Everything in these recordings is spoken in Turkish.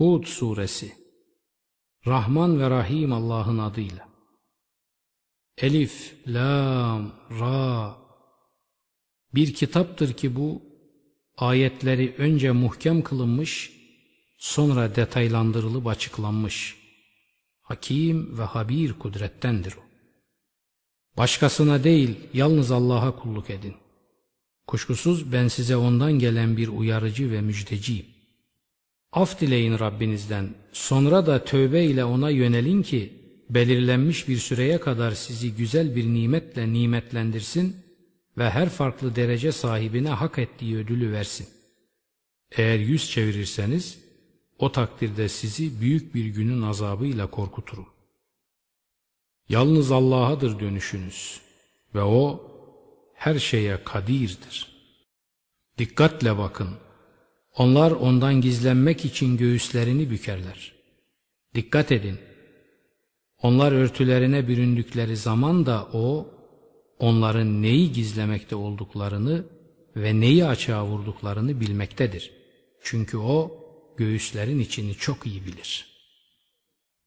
Hud Suresi Rahman ve Rahim Allah'ın adıyla Elif, Lam, Ra Bir kitaptır ki bu ayetleri önce muhkem kılınmış sonra detaylandırılıp açıklanmış. Hakim ve habir kudrettendir o. Başkasına değil yalnız Allah'a kulluk edin. Kuşkusuz ben size ondan gelen bir uyarıcı ve müjdeciyim. Af dileyin Rabbinizden, sonra da tövbe ile ona yönelin ki, belirlenmiş bir süreye kadar sizi güzel bir nimetle nimetlendirsin ve her farklı derece sahibine hak ettiği ödülü versin. Eğer yüz çevirirseniz, o takdirde sizi büyük bir günün azabıyla korkuturum. Yalnız Allah'adır dönüşünüz ve O her şeye kadirdir. Dikkatle bakın. Onlar ondan gizlenmek için göğüslerini bükerler. Dikkat edin. Onlar örtülerine büründükleri zaman da o, onların neyi gizlemekte olduklarını ve neyi açığa vurduklarını bilmektedir. Çünkü o, göğüslerin içini çok iyi bilir.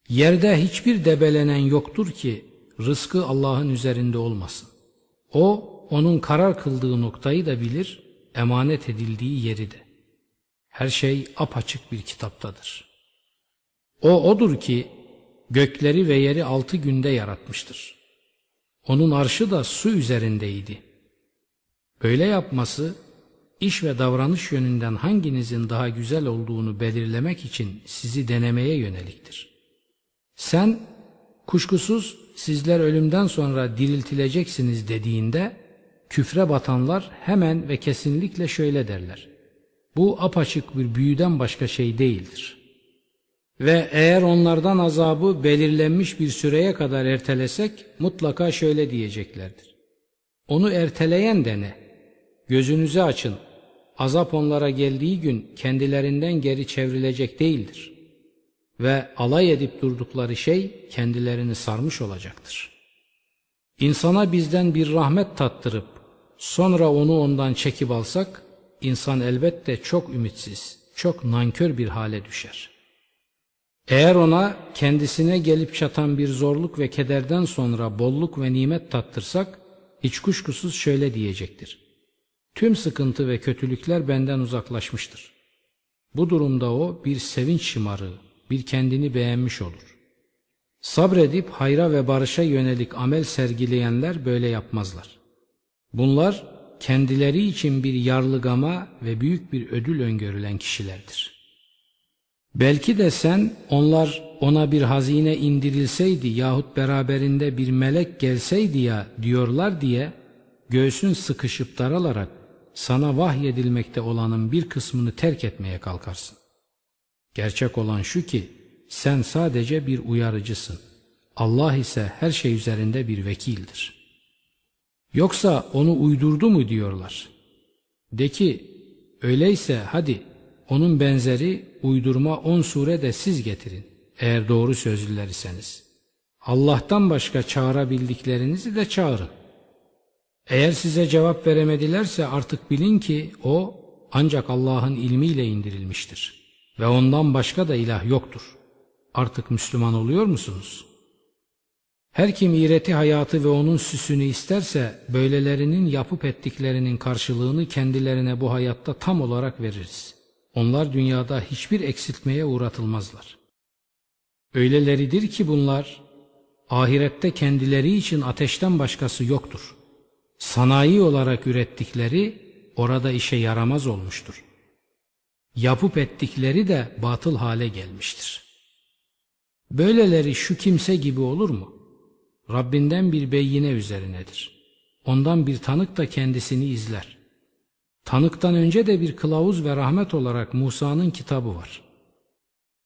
Yerde hiçbir debelenen yoktur ki, rızkı Allah'ın üzerinde olmasın. O, onun karar kıldığı noktayı da bilir, emanet edildiği yeri de. Her şey apaçık bir kitaptadır. O odur ki gökleri ve yeri altı günde yaratmıştır. Onun arşı da su üzerindeydi. Böyle yapması iş ve davranış yönünden hanginizin daha güzel olduğunu belirlemek için sizi denemeye yöneliktir. Sen kuşkusuz sizler ölümden sonra diriltileceksiniz dediğinde küfre batanlar hemen ve kesinlikle şöyle derler. Bu apaçık bir büyüden başka şey değildir. Ve eğer onlardan azabı belirlenmiş bir süreye kadar ertelesek mutlaka şöyle diyeceklerdir. Onu erteleyen de ne? Gözünüzü açın. Azap onlara geldiği gün kendilerinden geri çevrilecek değildir. Ve alay edip durdukları şey kendilerini sarmış olacaktır. İnsana bizden bir rahmet tattırıp sonra onu ondan çekip alsak insan elbette çok ümitsiz, çok nankör bir hale düşer. Eğer ona kendisine gelip çatan bir zorluk ve kederden sonra bolluk ve nimet tattırsak, hiç kuşkusuz şöyle diyecektir. Tüm sıkıntı ve kötülükler benden uzaklaşmıştır. Bu durumda o bir sevinç şımarığı, bir kendini beğenmiş olur. Sabredip hayra ve barışa yönelik amel sergileyenler böyle yapmazlar. Bunlar kendileri için bir yarlıgama ve büyük bir ödül öngörülen kişilerdir. Belki de sen onlar ona bir hazine indirilseydi yahut beraberinde bir melek gelseydi ya diyorlar diye göğsün sıkışıp daralarak sana vahyedilmekte olanın bir kısmını terk etmeye kalkarsın. Gerçek olan şu ki sen sadece bir uyarıcısın. Allah ise her şey üzerinde bir vekildir.'' Yoksa onu uydurdu mu diyorlar. De ki öyleyse hadi onun benzeri uydurma on sure de siz getirin eğer doğru sözlüler iseniz. Allah'tan başka çağırabildiklerinizi de çağırın. Eğer size cevap veremedilerse artık bilin ki o ancak Allah'ın ilmiyle indirilmiştir. Ve ondan başka da ilah yoktur. Artık Müslüman oluyor musunuz?'' Her kim iğreti hayatı ve onun süsünü isterse böylelerinin yapıp ettiklerinin karşılığını kendilerine bu hayatta tam olarak veririz. Onlar dünyada hiçbir eksiltmeye uğratılmazlar. Öyleleridir ki bunlar ahirette kendileri için ateşten başkası yoktur. Sanayi olarak ürettikleri orada işe yaramaz olmuştur. Yapıp ettikleri de batıl hale gelmiştir. Böyleleri şu kimse gibi olur mu? Rabbinden bir beyine üzerinedir. Ondan bir tanık da kendisini izler. Tanıktan önce de bir kılavuz ve rahmet olarak Musa'nın kitabı var.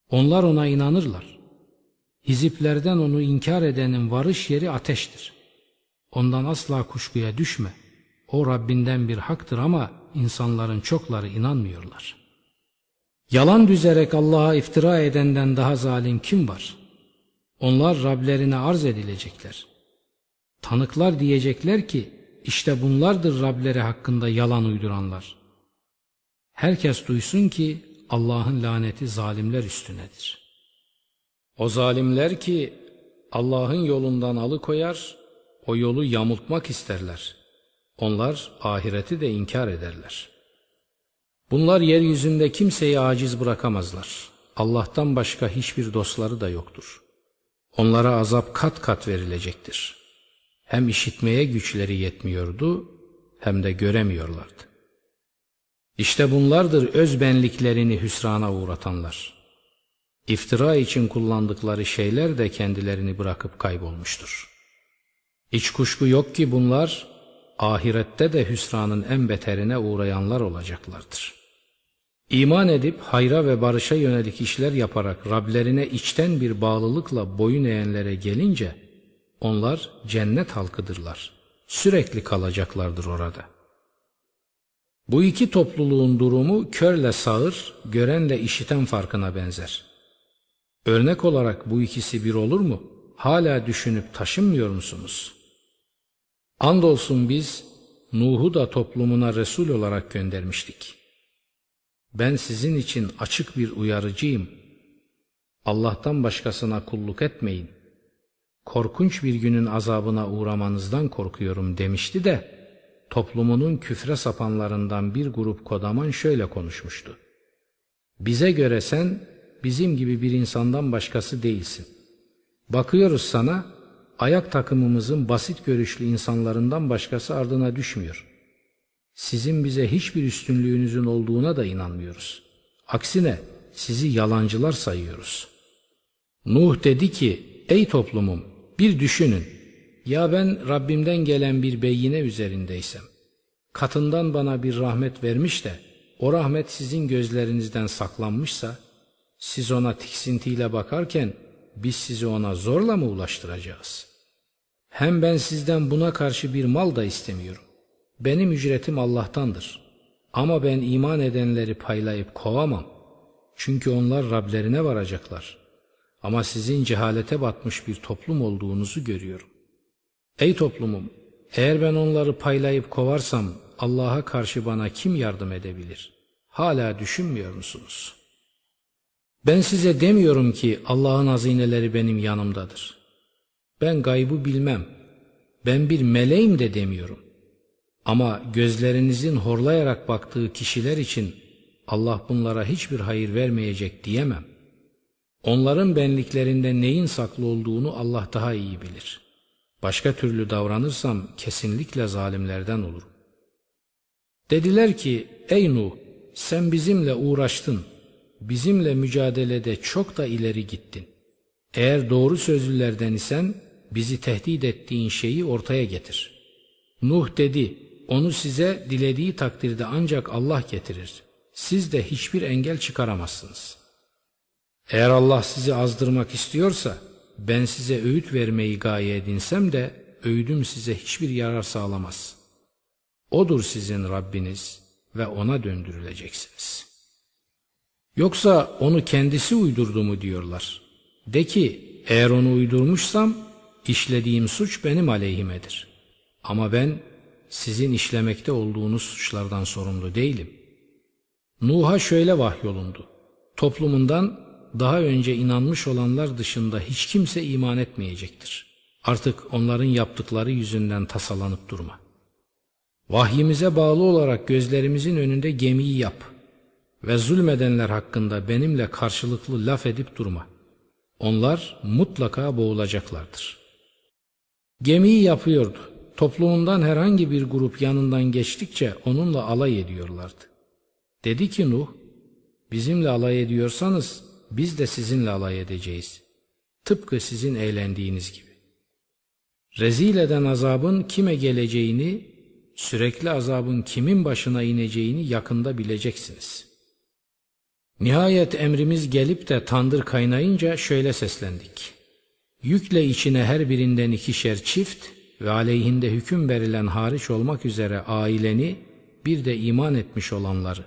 Onlar ona inanırlar. Hiziplerden onu inkar edenin varış yeri ateştir. Ondan asla kuşkuya düşme. O Rabbinden bir haktır ama insanların çokları inanmıyorlar. Yalan düzerek Allah'a iftira edenden daha zalim kim var?'' Onlar Rablerine arz edilecekler. Tanıklar diyecekler ki işte bunlardır Rableri hakkında yalan uyduranlar. Herkes duysun ki Allah'ın laneti zalimler üstünedir. O zalimler ki Allah'ın yolundan alıkoyar, o yolu yamultmak isterler. Onlar ahireti de inkar ederler. Bunlar yeryüzünde kimseyi aciz bırakamazlar. Allah'tan başka hiçbir dostları da yoktur. Onlara azap kat kat verilecektir. Hem işitmeye güçleri yetmiyordu hem de göremiyorlardı. İşte bunlardır öz benliklerini hüsrana uğratanlar. İftira için kullandıkları şeyler de kendilerini bırakıp kaybolmuştur. Hiç kuşku yok ki bunlar ahirette de hüsranın en beterine uğrayanlar olacaklardır. İman edip hayra ve barışa yönelik işler yaparak Rablerine içten bir bağlılıkla boyun eğenlere gelince onlar cennet halkıdırlar. Sürekli kalacaklardır orada. Bu iki topluluğun durumu körle sağır, görenle işiten farkına benzer. Örnek olarak bu ikisi bir olur mu? Hala düşünüp taşınmıyor musunuz? Andolsun biz Nuh'u da toplumuna Resul olarak göndermiştik. Ben sizin için açık bir uyarıcıyım. Allah'tan başkasına kulluk etmeyin. Korkunç bir günün azabına uğramanızdan korkuyorum demişti de toplumunun küfre sapanlarından bir grup kodaman şöyle konuşmuştu. Bize göre sen bizim gibi bir insandan başkası değilsin. Bakıyoruz sana ayak takımımızın basit görüşlü insanlarından başkası ardına düşmüyor. Sizin bize hiçbir üstünlüğünüzün olduğuna da inanmıyoruz. Aksine sizi yalancılar sayıyoruz. Nuh dedi ki, ey toplumum bir düşünün. Ya ben Rabbimden gelen bir beyine üzerindeysem, katından bana bir rahmet vermiş de, o rahmet sizin gözlerinizden saklanmışsa, siz ona tiksintiyle bakarken, biz sizi ona zorla mı ulaştıracağız? Hem ben sizden buna karşı bir mal da istemiyorum. Benim ücretim Allah'tandır. Ama ben iman edenleri paylayıp kovamam. Çünkü onlar Rablerine varacaklar. Ama sizin cehalete batmış bir toplum olduğunuzu görüyorum. Ey toplumum! Eğer ben onları paylayıp kovarsam Allah'a karşı bana kim yardım edebilir? Hala düşünmüyor musunuz? Ben size demiyorum ki Allah'ın hazineleri benim yanımdadır. Ben gaybı bilmem. Ben bir meleğim de demiyorum. Ama gözlerinizin horlayarak baktığı kişiler için Allah bunlara hiçbir hayır vermeyecek diyemem. Onların benliklerinde neyin saklı olduğunu Allah daha iyi bilir. Başka türlü davranırsam kesinlikle zalimlerden olurum. Dediler ki ey Nuh sen bizimle uğraştın, bizimle mücadelede çok da ileri gittin. Eğer doğru sözlülerden isen bizi tehdit ettiğin şeyi ortaya getir. Nuh dedi, onu size dilediği takdirde ancak Allah getirir. Siz de hiçbir engel çıkaramazsınız. Eğer Allah sizi azdırmak istiyorsa, ben size öğüt vermeyi gaye edinsem de, öğüdüm size hiçbir yarar sağlamaz. Odur sizin Rabbiniz ve ona döndürüleceksiniz. Yoksa onu kendisi uydurdu mu diyorlar. De ki, eğer onu uydurmuşsam, işlediğim suç benim aleyhimedir. Ama ben sizin işlemekte olduğunuz suçlardan sorumlu değilim. Nuh'a şöyle vahyolundu. Toplumundan daha önce inanmış olanlar dışında hiç kimse iman etmeyecektir. Artık onların yaptıkları yüzünden tasalanıp durma. Vahyimize bağlı olarak gözlerimizin önünde gemiyi yap ve zulmedenler hakkında benimle karşılıklı laf edip durma. Onlar mutlaka boğulacaklardır. Gemiyi yapıyordu. Toplumundan herhangi bir grup yanından geçtikçe onunla alay ediyorlardı. Dedi ki Nuh, bizimle alay ediyorsanız biz de sizinle alay edeceğiz. Tıpkı sizin eğlendiğiniz gibi. Rezil eden azabın kime geleceğini, sürekli azabın kimin başına ineceğini yakında bileceksiniz. Nihayet emrimiz gelip de tandır kaynayınca şöyle seslendik. Yükle içine her birinden ikişer çift, ve aleyhinde hüküm verilen hariç olmak üzere aileni bir de iman etmiş olanları.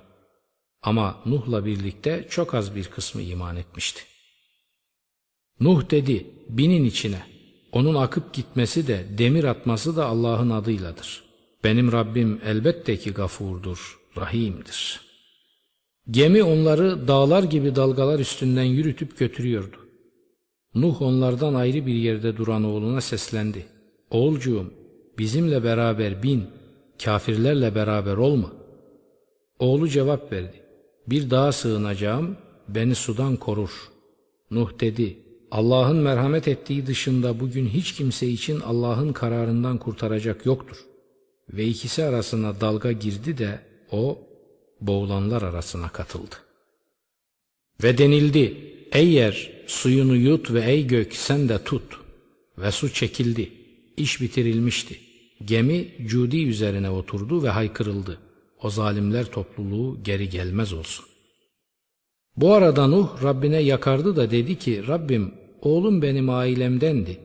Ama Nuh'la birlikte çok az bir kısmı iman etmişti. Nuh dedi, binin içine. Onun akıp gitmesi de, demir atması da Allah'ın adıyladır. Benim Rabbim elbette ki gafurdur, rahimdir. Gemi onları dağlar gibi dalgalar üstünden yürütüp götürüyordu. Nuh onlardan ayrı bir yerde duran oğluna seslendi. Oğulcuğum bizimle beraber bin, kafirlerle beraber olma. Oğlu cevap verdi. Bir dağa sığınacağım, beni sudan korur. Nuh dedi, Allah'ın merhamet ettiği dışında bugün hiç kimse için Allah'ın kararından kurtaracak yoktur. Ve ikisi arasına dalga girdi de o boğulanlar arasına katıldı. Ve denildi, ey yer suyunu yut ve ey gök sen de tut. Ve su çekildi, iş bitirilmişti. Gemi Cudi üzerine oturdu ve haykırıldı. O zalimler topluluğu geri gelmez olsun. Bu arada Nuh Rabbine yakardı da dedi ki Rabbim oğlum benim ailemdendi.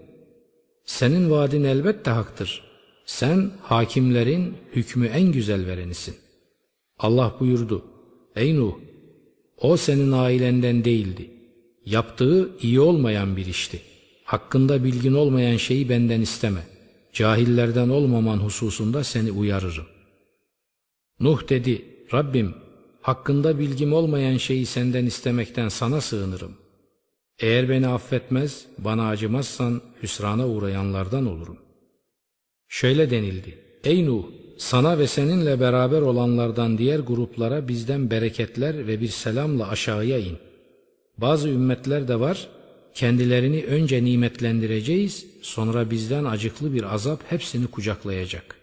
Senin vaadin elbette haktır. Sen hakimlerin hükmü en güzel verenisin. Allah buyurdu. Ey Nuh! O senin ailenden değildi. Yaptığı iyi olmayan bir işti. Hakkında bilgin olmayan şeyi benden isteme. Cahillerden olmaman hususunda seni uyarırım. Nuh dedi, Rabbim hakkında bilgim olmayan şeyi senden istemekten sana sığınırım. Eğer beni affetmez, bana acımazsan hüsrana uğrayanlardan olurum. Şöyle denildi, Ey Nuh! Sana ve seninle beraber olanlardan diğer gruplara bizden bereketler ve bir selamla aşağıya in. Bazı ümmetler de var, kendilerini önce nimetlendireceğiz, sonra bizden acıklı bir azap hepsini kucaklayacak.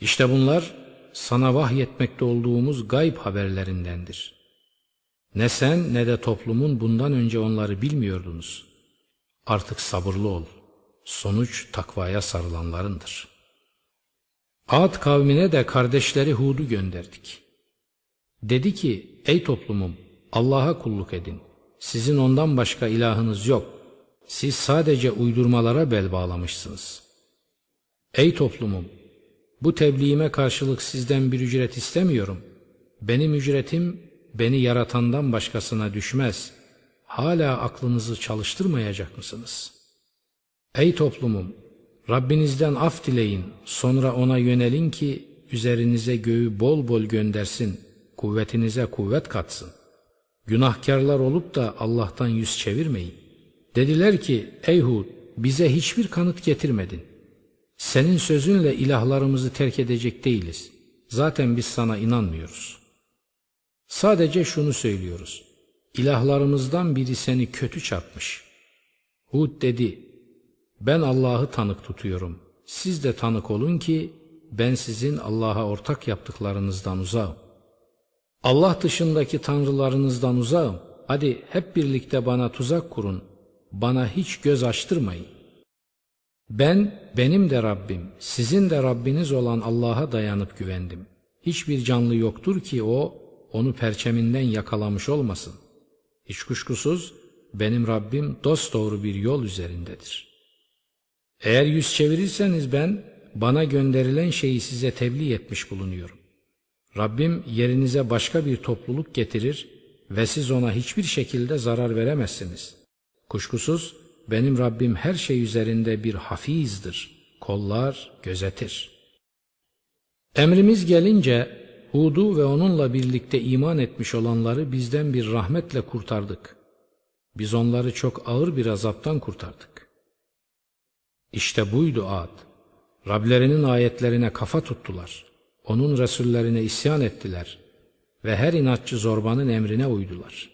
İşte bunlar sana vahyetmekte olduğumuz gayb haberlerindendir. Ne sen ne de toplumun bundan önce onları bilmiyordunuz. Artık sabırlı ol. Sonuç takvaya sarılanlarındır. Ad kavmine de kardeşleri Hud'u gönderdik. Dedi ki, ey toplumum, Allah'a kulluk edin. Sizin ondan başka ilahınız yok. Siz sadece uydurmalara bel bağlamışsınız. Ey toplumum, bu tebliğime karşılık sizden bir ücret istemiyorum. Benim ücretim beni yaratandan başkasına düşmez. Hala aklınızı çalıştırmayacak mısınız? Ey toplumum! Rabbinizden af dileyin, sonra ona yönelin ki üzerinize göğü bol bol göndersin, kuvvetinize kuvvet katsın. Günahkarlar olup da Allah'tan yüz çevirmeyin. Dediler ki, ey Hud, bize hiçbir kanıt getirmedin. Senin sözünle ilahlarımızı terk edecek değiliz. Zaten biz sana inanmıyoruz. Sadece şunu söylüyoruz. İlahlarımızdan biri seni kötü çarpmış. Hud dedi, ben Allah'ı tanık tutuyorum. Siz de tanık olun ki ben sizin Allah'a ortak yaptıklarınızdan uzağım. Allah dışındaki tanrılarınızdan uzağım. Hadi hep birlikte bana tuzak kurun. Bana hiç göz açtırmayın. Ben, benim de Rabbim, sizin de Rabbiniz olan Allah'a dayanıp güvendim. Hiçbir canlı yoktur ki o, onu perçeminden yakalamış olmasın. Hiç kuşkusuz benim Rabbim dosdoğru bir yol üzerindedir. Eğer yüz çevirirseniz ben, bana gönderilen şeyi size tebliğ etmiş bulunuyorum. Rabbim yerinize başka bir topluluk getirir ve siz ona hiçbir şekilde zarar veremezsiniz. Kuşkusuz benim Rabbim her şey üzerinde bir hafizdir, kollar gözetir. Emrimiz gelince Hud'u ve onunla birlikte iman etmiş olanları bizden bir rahmetle kurtardık. Biz onları çok ağır bir azaptan kurtardık. İşte buydu Ad. Rablerinin ayetlerine kafa tuttular. Onun Resullerine isyan ettiler ve her inatçı zorbanın emrine uydular.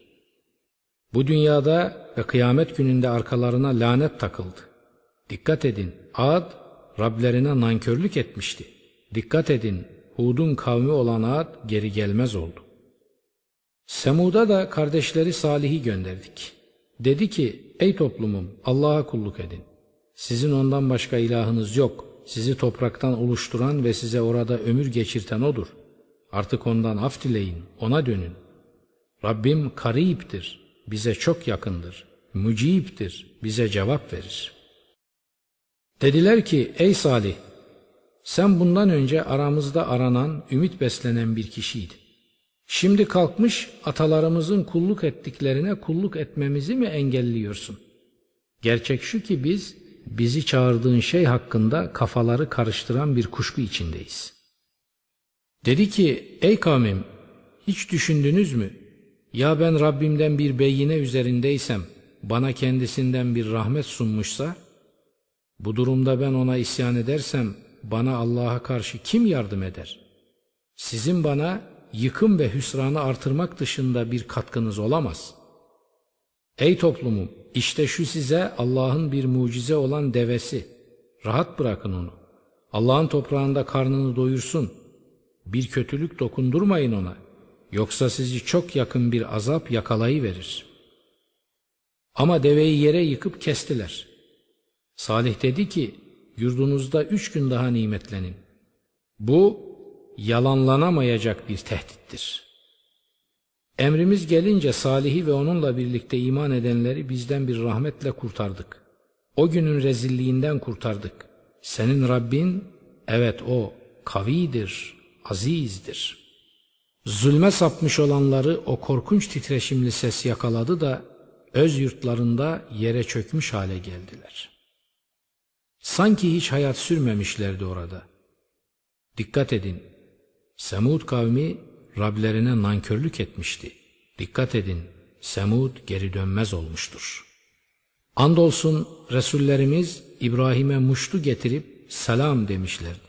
Bu dünyada ve kıyamet gününde arkalarına lanet takıldı. Dikkat edin, Ad Rablerine nankörlük etmişti. Dikkat edin, Hud'un kavmi olan Ad geri gelmez oldu. Semud'a da kardeşleri Salih'i gönderdik. Dedi ki, ey toplumum Allah'a kulluk edin. Sizin ondan başka ilahınız yok. Sizi topraktan oluşturan ve size orada ömür geçirten O'dur. Artık ondan af dileyin, O'na dönün. Rabbim kariptir, bize çok yakındır. Mücibtir, bize cevap verir. Dediler ki, ey Salih, sen bundan önce aramızda aranan, ümit beslenen bir kişiydin. Şimdi kalkmış atalarımızın kulluk ettiklerine kulluk etmemizi mi engelliyorsun? Gerçek şu ki biz bizi çağırdığın şey hakkında kafaları karıştıran bir kuşku içindeyiz. Dedi ki ey kavmim Hiç düşündünüz mü? Ya ben Rabbimden bir beyine üzerindeysem, bana kendisinden bir rahmet sunmuşsa, bu durumda ben ona isyan edersem, bana Allah'a karşı kim yardım eder? Sizin bana yıkım ve hüsranı artırmak dışında bir katkınız olamaz. Ey toplumum, işte şu size Allah'ın bir mucize olan devesi. Rahat bırakın onu. Allah'ın toprağında karnını doyursun. Bir kötülük dokundurmayın ona. Yoksa sizi çok yakın bir azap yakalayıverir. Ama deveyi yere yıkıp kestiler. Salih dedi ki, yurdunuzda üç gün daha nimetlenin. Bu, yalanlanamayacak bir tehdittir. Emrimiz gelince Salih'i ve onunla birlikte iman edenleri bizden bir rahmetle kurtardık. O günün rezilliğinden kurtardık. Senin Rabbin, evet o, kavidir, azizdir. Zulme sapmış olanları o korkunç titreşimli ses yakaladı da öz yurtlarında yere çökmüş hale geldiler. Sanki hiç hayat sürmemişlerdi orada. Dikkat edin, Semud kavmi Rablerine nankörlük etmişti. Dikkat edin, Semud geri dönmez olmuştur. Andolsun Resullerimiz İbrahim'e muştu getirip selam demişlerdi.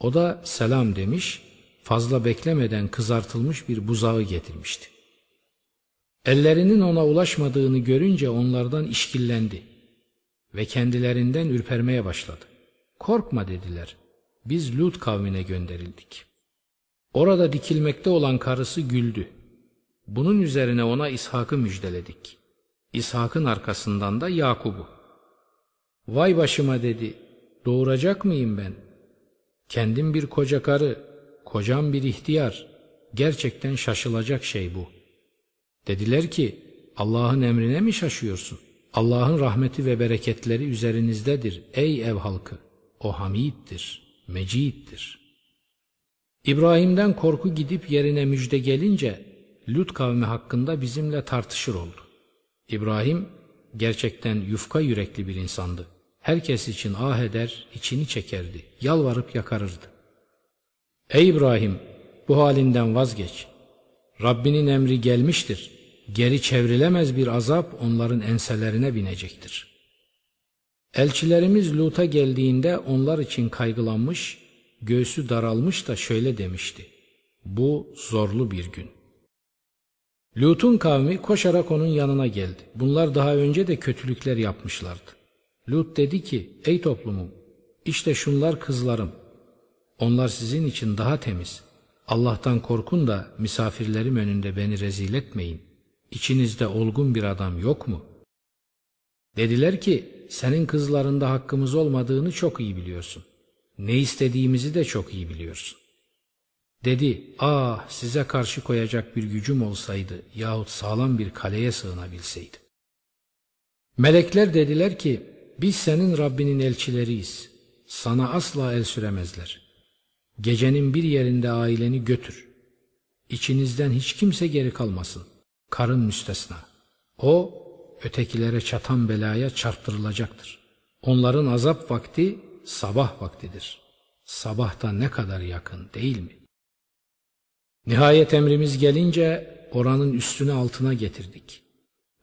O da selam demiş, fazla beklemeden kızartılmış bir buzağı getirmişti. Ellerinin ona ulaşmadığını görünce onlardan işkillendi ve kendilerinden ürpermeye başladı. Korkma dediler, biz Lut kavmine gönderildik. Orada dikilmekte olan karısı güldü. Bunun üzerine ona İshak'ı müjdeledik. İshak'ın arkasından da Yakub'u. Vay başıma dedi, doğuracak mıyım ben? Kendim bir koca karı, kocam bir ihtiyar. Gerçekten şaşılacak şey bu. Dediler ki, Allah'ın emrine mi şaşıyorsun? Allah'ın rahmeti ve bereketleri üzerinizdedir ey ev halkı. O hamiddir, meciddir. İbrahim'den korku gidip yerine müjde gelince Lut kavmi hakkında bizimle tartışır oldu. İbrahim gerçekten yufka yürekli bir insandı. Herkes için ah eder, içini çekerdi, yalvarıp yakarırdı. Ey İbrahim bu halinden vazgeç. Rabbinin emri gelmiştir. Geri çevrilemez bir azap onların enselerine binecektir. Elçilerimiz Lut'a geldiğinde onlar için kaygılanmış, göğsü daralmış da şöyle demişti. Bu zorlu bir gün. Lut'un kavmi koşarak onun yanına geldi. Bunlar daha önce de kötülükler yapmışlardı. Lut dedi ki, ey toplumum, işte şunlar kızlarım. Onlar sizin için daha temiz. Allah'tan korkun da misafirlerim önünde beni rezil etmeyin. İçinizde olgun bir adam yok mu? Dediler ki, senin kızlarında hakkımız olmadığını çok iyi biliyorsun. Ne istediğimizi de çok iyi biliyorsun. Dedi, ah size karşı koyacak bir gücüm olsaydı yahut sağlam bir kaleye sığınabilseydim. Melekler dediler ki, biz senin Rabbinin elçileriyiz. Sana asla el süremezler. Gecenin bir yerinde aileni götür. İçinizden hiç kimse geri kalmasın. Karın müstesna. O, ötekilere çatan belaya çarptırılacaktır. Onların azap vakti sabah vaktidir. Sabah da ne kadar yakın değil mi? Nihayet emrimiz gelince oranın üstüne altına getirdik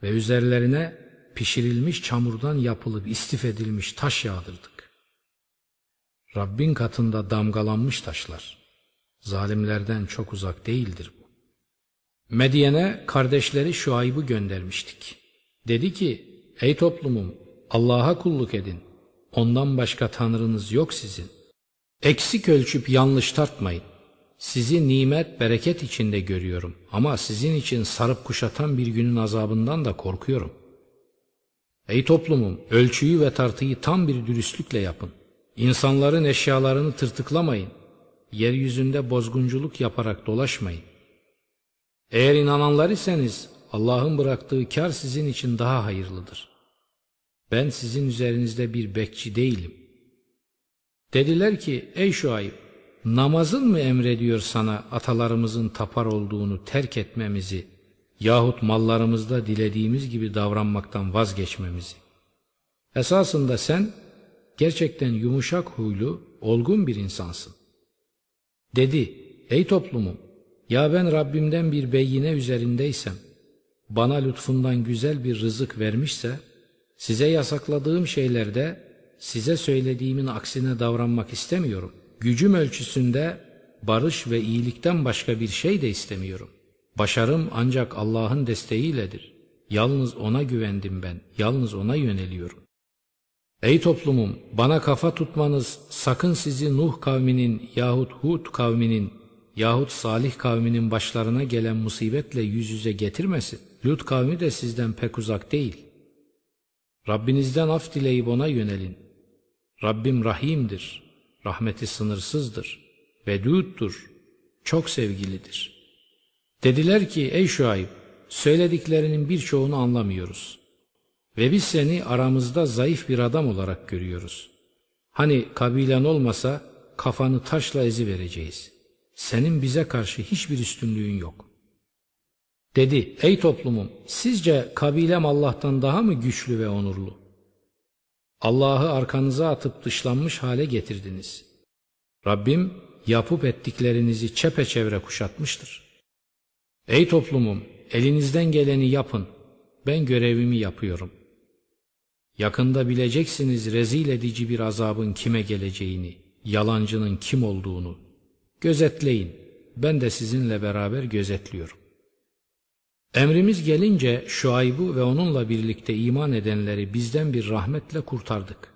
ve üzerlerine pişirilmiş çamurdan yapılıp istif edilmiş taş yağdırdık. Rabbin katında damgalanmış taşlar. Zalimlerden çok uzak değildir bu. Medyen'e kardeşleri Şuayb'ı göndermiştik. Dedi ki, ey toplumum Allah'a kulluk edin. Ondan başka tanrınız yok sizin. Eksik ölçüp yanlış tartmayın. Sizi nimet, bereket içinde görüyorum ama sizin için sarıp kuşatan bir günün azabından da korkuyorum. Ey toplumum, ölçüyü ve tartıyı tam bir dürüstlükle yapın. İnsanların eşyalarını tırtıklamayın. Yeryüzünde bozgunculuk yaparak dolaşmayın. Eğer inananlar iseniz Allah'ın bıraktığı kar sizin için daha hayırlıdır. Ben sizin üzerinizde bir bekçi değilim. Dediler ki ey Şuayb namazın mı emrediyor sana atalarımızın tapar olduğunu terk etmemizi yahut mallarımızda dilediğimiz gibi davranmaktan vazgeçmemizi? Esasında sen gerçekten yumuşak huylu, olgun bir insansın. Dedi, ey toplumum, Ya ben Rabbimden bir beyine üzerindeysem, bana lütfundan güzel bir rızık vermişse, size yasakladığım şeylerde size söylediğimin aksine davranmak istemiyorum. Gücüm ölçüsünde barış ve iyilikten başka bir şey de istemiyorum. Başarım ancak Allah'ın desteğiyledir. Yalnız O'na güvendim ben, yalnız O'na yöneliyorum. Ey toplumum, bana kafa tutmanız sakın sizi Nuh kavminin yahut Hud kavminin yahut Salih kavminin başlarına gelen musibetle yüz yüze getirmesin. Lut kavmi de sizden pek uzak değil. Rabbinizden af dileyip ona yönelin. Rabbim rahimdir, rahmeti sınırsızdır, veduddur, çok sevgilidir. Dediler ki ey Şuayb, söylediklerinin birçoğunu anlamıyoruz. Ve biz seni aramızda zayıf bir adam olarak görüyoruz. Hani kabilen olmasa kafanı taşla ezi vereceğiz. Senin bize karşı hiçbir üstünlüğün yok. Dedi, ey toplumum, sizce kabilem Allah'tan daha mı güçlü ve onurlu? Allah'ı arkanıza atıp dışlanmış hale getirdiniz. Rabbim yapıp ettiklerinizi çepeçevre kuşatmıştır. Ey toplumum, elinizden geleni yapın. Ben görevimi yapıyorum. Yakında bileceksiniz rezil edici bir azabın kime geleceğini, yalancının kim olduğunu. Gözetleyin, ben de sizinle beraber gözetliyorum. Emrimiz gelince Şuayb'u ve onunla birlikte iman edenleri bizden bir rahmetle kurtardık.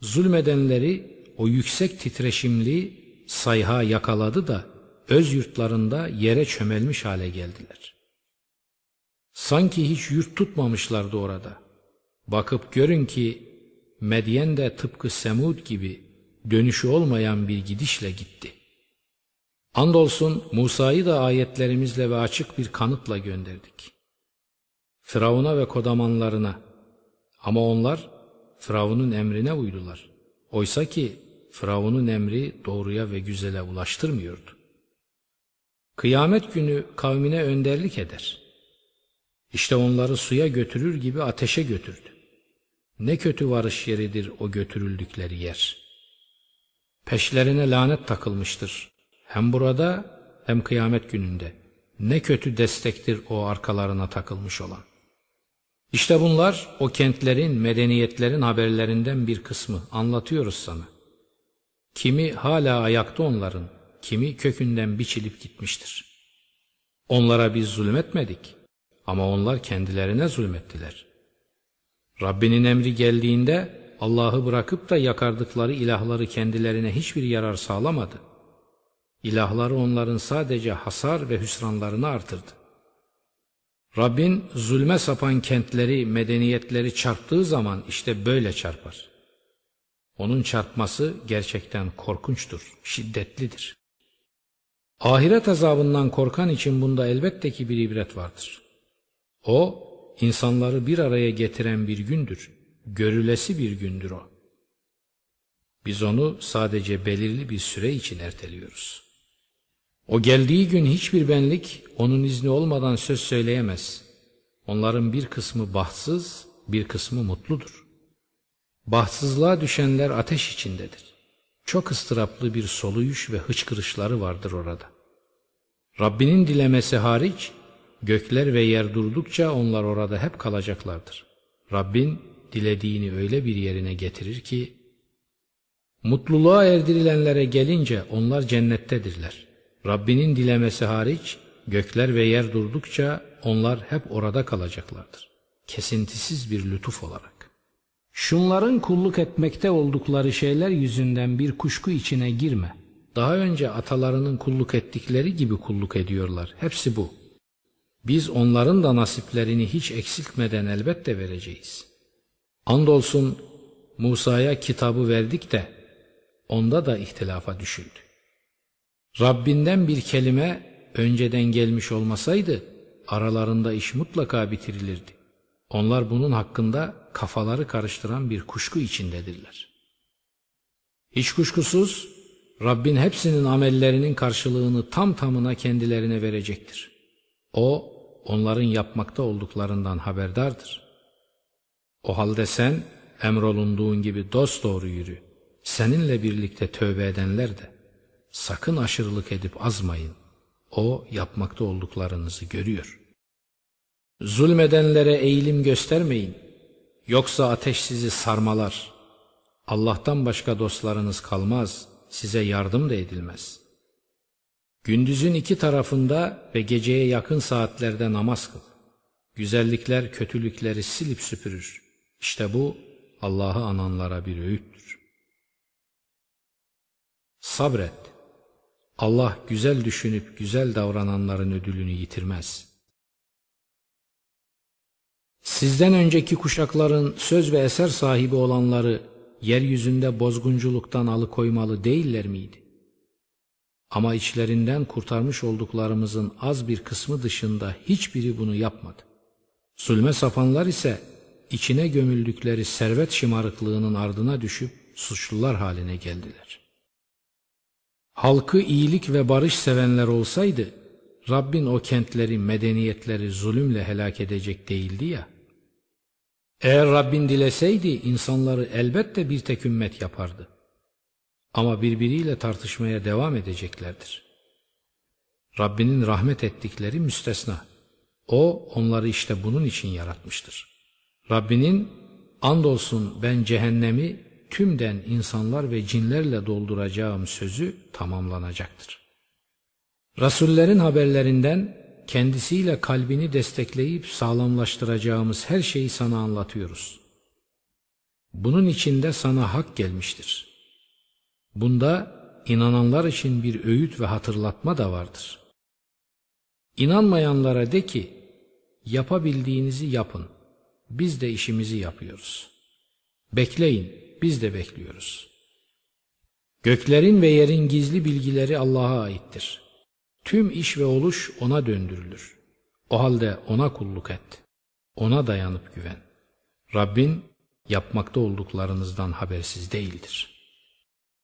Zulmedenleri o yüksek titreşimli sayha yakaladı da öz yurtlarında yere çömelmiş hale geldiler. Sanki hiç yurt tutmamışlardı orada. Bakıp görün ki Medyen de tıpkı Semud gibi dönüşü olmayan bir gidişle gitti. Andolsun Musa'yı da ayetlerimizle ve açık bir kanıtla gönderdik. Firavun'a ve kodamanlarına. Ama onlar Firavun'un emrine uydular. Oysa ki Firavun'un emri doğruya ve güzele ulaştırmıyordu. Kıyamet günü kavmine önderlik eder. İşte onları suya götürür gibi ateşe götürdü. Ne kötü varış yeridir o götürüldükleri yer. Peşlerine lanet takılmıştır. Hem burada hem kıyamet gününde. Ne kötü destektir o arkalarına takılmış olan. İşte bunlar o kentlerin, medeniyetlerin haberlerinden bir kısmı. Anlatıyoruz sana. Kimi hala ayakta onların, kimi kökünden biçilip gitmiştir. Onlara biz zulmetmedik ama onlar kendilerine zulmettiler. Rabbinin emri geldiğinde Allah'ı bırakıp da yakardıkları ilahları kendilerine hiçbir yarar sağlamadı. İlahları onların sadece hasar ve hüsranlarını artırdı. Rabbin zulme sapan kentleri, medeniyetleri çarptığı zaman işte böyle çarpar. Onun çarpması gerçekten korkunçtur, şiddetlidir. Ahiret azabından korkan için bunda elbette ki bir ibret vardır. O, insanları bir araya getiren bir gündür, görülesi bir gündür o. Biz onu sadece belirli bir süre için erteliyoruz. O geldiği gün hiçbir benlik onun izni olmadan söz söyleyemez. Onların bir kısmı bahtsız, bir kısmı mutludur. Bahtsızlığa düşenler ateş içindedir. Çok ıstıraplı bir soluyuş ve hıçkırışları vardır orada. Rabbinin dilemesi hariç, gökler ve yer durdukça onlar orada hep kalacaklardır. Rabbin dilediğini öyle bir yerine getirir ki, mutluluğa erdirilenlere gelince onlar cennettedirler. Rabbinin dilemesi hariç, gökler ve yer durdukça onlar hep orada kalacaklardır. Kesintisiz bir lütuf olarak. Şunların kulluk etmekte oldukları şeyler yüzünden bir kuşku içine girme. Daha önce atalarının kulluk ettikleri gibi kulluk ediyorlar. Hepsi bu. Biz onların da nasiplerini hiç eksiltmeden elbette vereceğiz. Andolsun Musa'ya kitabı verdik de onda da ihtilafa düşüldü. Rabbinden bir kelime önceden gelmiş olmasaydı aralarında iş mutlaka bitirilirdi. Onlar bunun hakkında kafaları karıştıran bir kuşku içindedirler. Hiç kuşkusuz Rabbin hepsinin amellerinin karşılığını tam tamına kendilerine verecektir. O onların yapmakta olduklarından haberdardır. O halde sen emrolunduğun gibi dost doğru yürü. Seninle birlikte tövbe edenler de sakın aşırılık edip azmayın. O yapmakta olduklarınızı görüyor. Zulmedenlere eğilim göstermeyin. Yoksa ateş sizi sarmalar. Allah'tan başka dostlarınız kalmaz. Size yardım da edilmez. Gündüzün iki tarafında ve geceye yakın saatlerde namaz kıl. Güzellikler kötülükleri silip süpürür. İşte bu Allah'ı ananlara bir öğüttür. Sabret. Allah güzel düşünüp güzel davrananların ödülünü yitirmez. Sizden önceki kuşakların söz ve eser sahibi olanları yeryüzünde bozgunculuktan alıkoymalı değiller miydi? Ama içlerinden kurtarmış olduklarımızın az bir kısmı dışında hiçbiri bunu yapmadı. Zulme sapanlar ise içine gömüldükleri servet şımarıklığının ardına düşüp suçlular haline geldiler. Halkı iyilik ve barış sevenler olsaydı, Rabbin o kentleri, medeniyetleri zulümle helak edecek değildi ya. Eğer Rabbin dileseydi insanları elbette bir tek ümmet yapardı. Ama birbiriyle tartışmaya devam edeceklerdir. Rabbinin rahmet ettikleri müstesna. O onları işte bunun için yaratmıştır. Rabbinin andolsun ben cehennemi tümden insanlar ve cinlerle dolduracağım sözü tamamlanacaktır. Rasullerin haberlerinden kendisiyle kalbini destekleyip sağlamlaştıracağımız her şeyi sana anlatıyoruz. Bunun içinde sana hak gelmiştir. Bunda inananlar için bir öğüt ve hatırlatma da vardır. İnanmayanlara de ki, yapabildiğinizi yapın, biz de işimizi yapıyoruz. Bekleyin, biz de bekliyoruz. Göklerin ve yerin gizli bilgileri Allah'a aittir. Tüm iş ve oluş O'na döndürülür. O halde O'na kulluk et. O'na dayanıp güven. Rabbin yapmakta olduklarınızdan habersiz değildir.''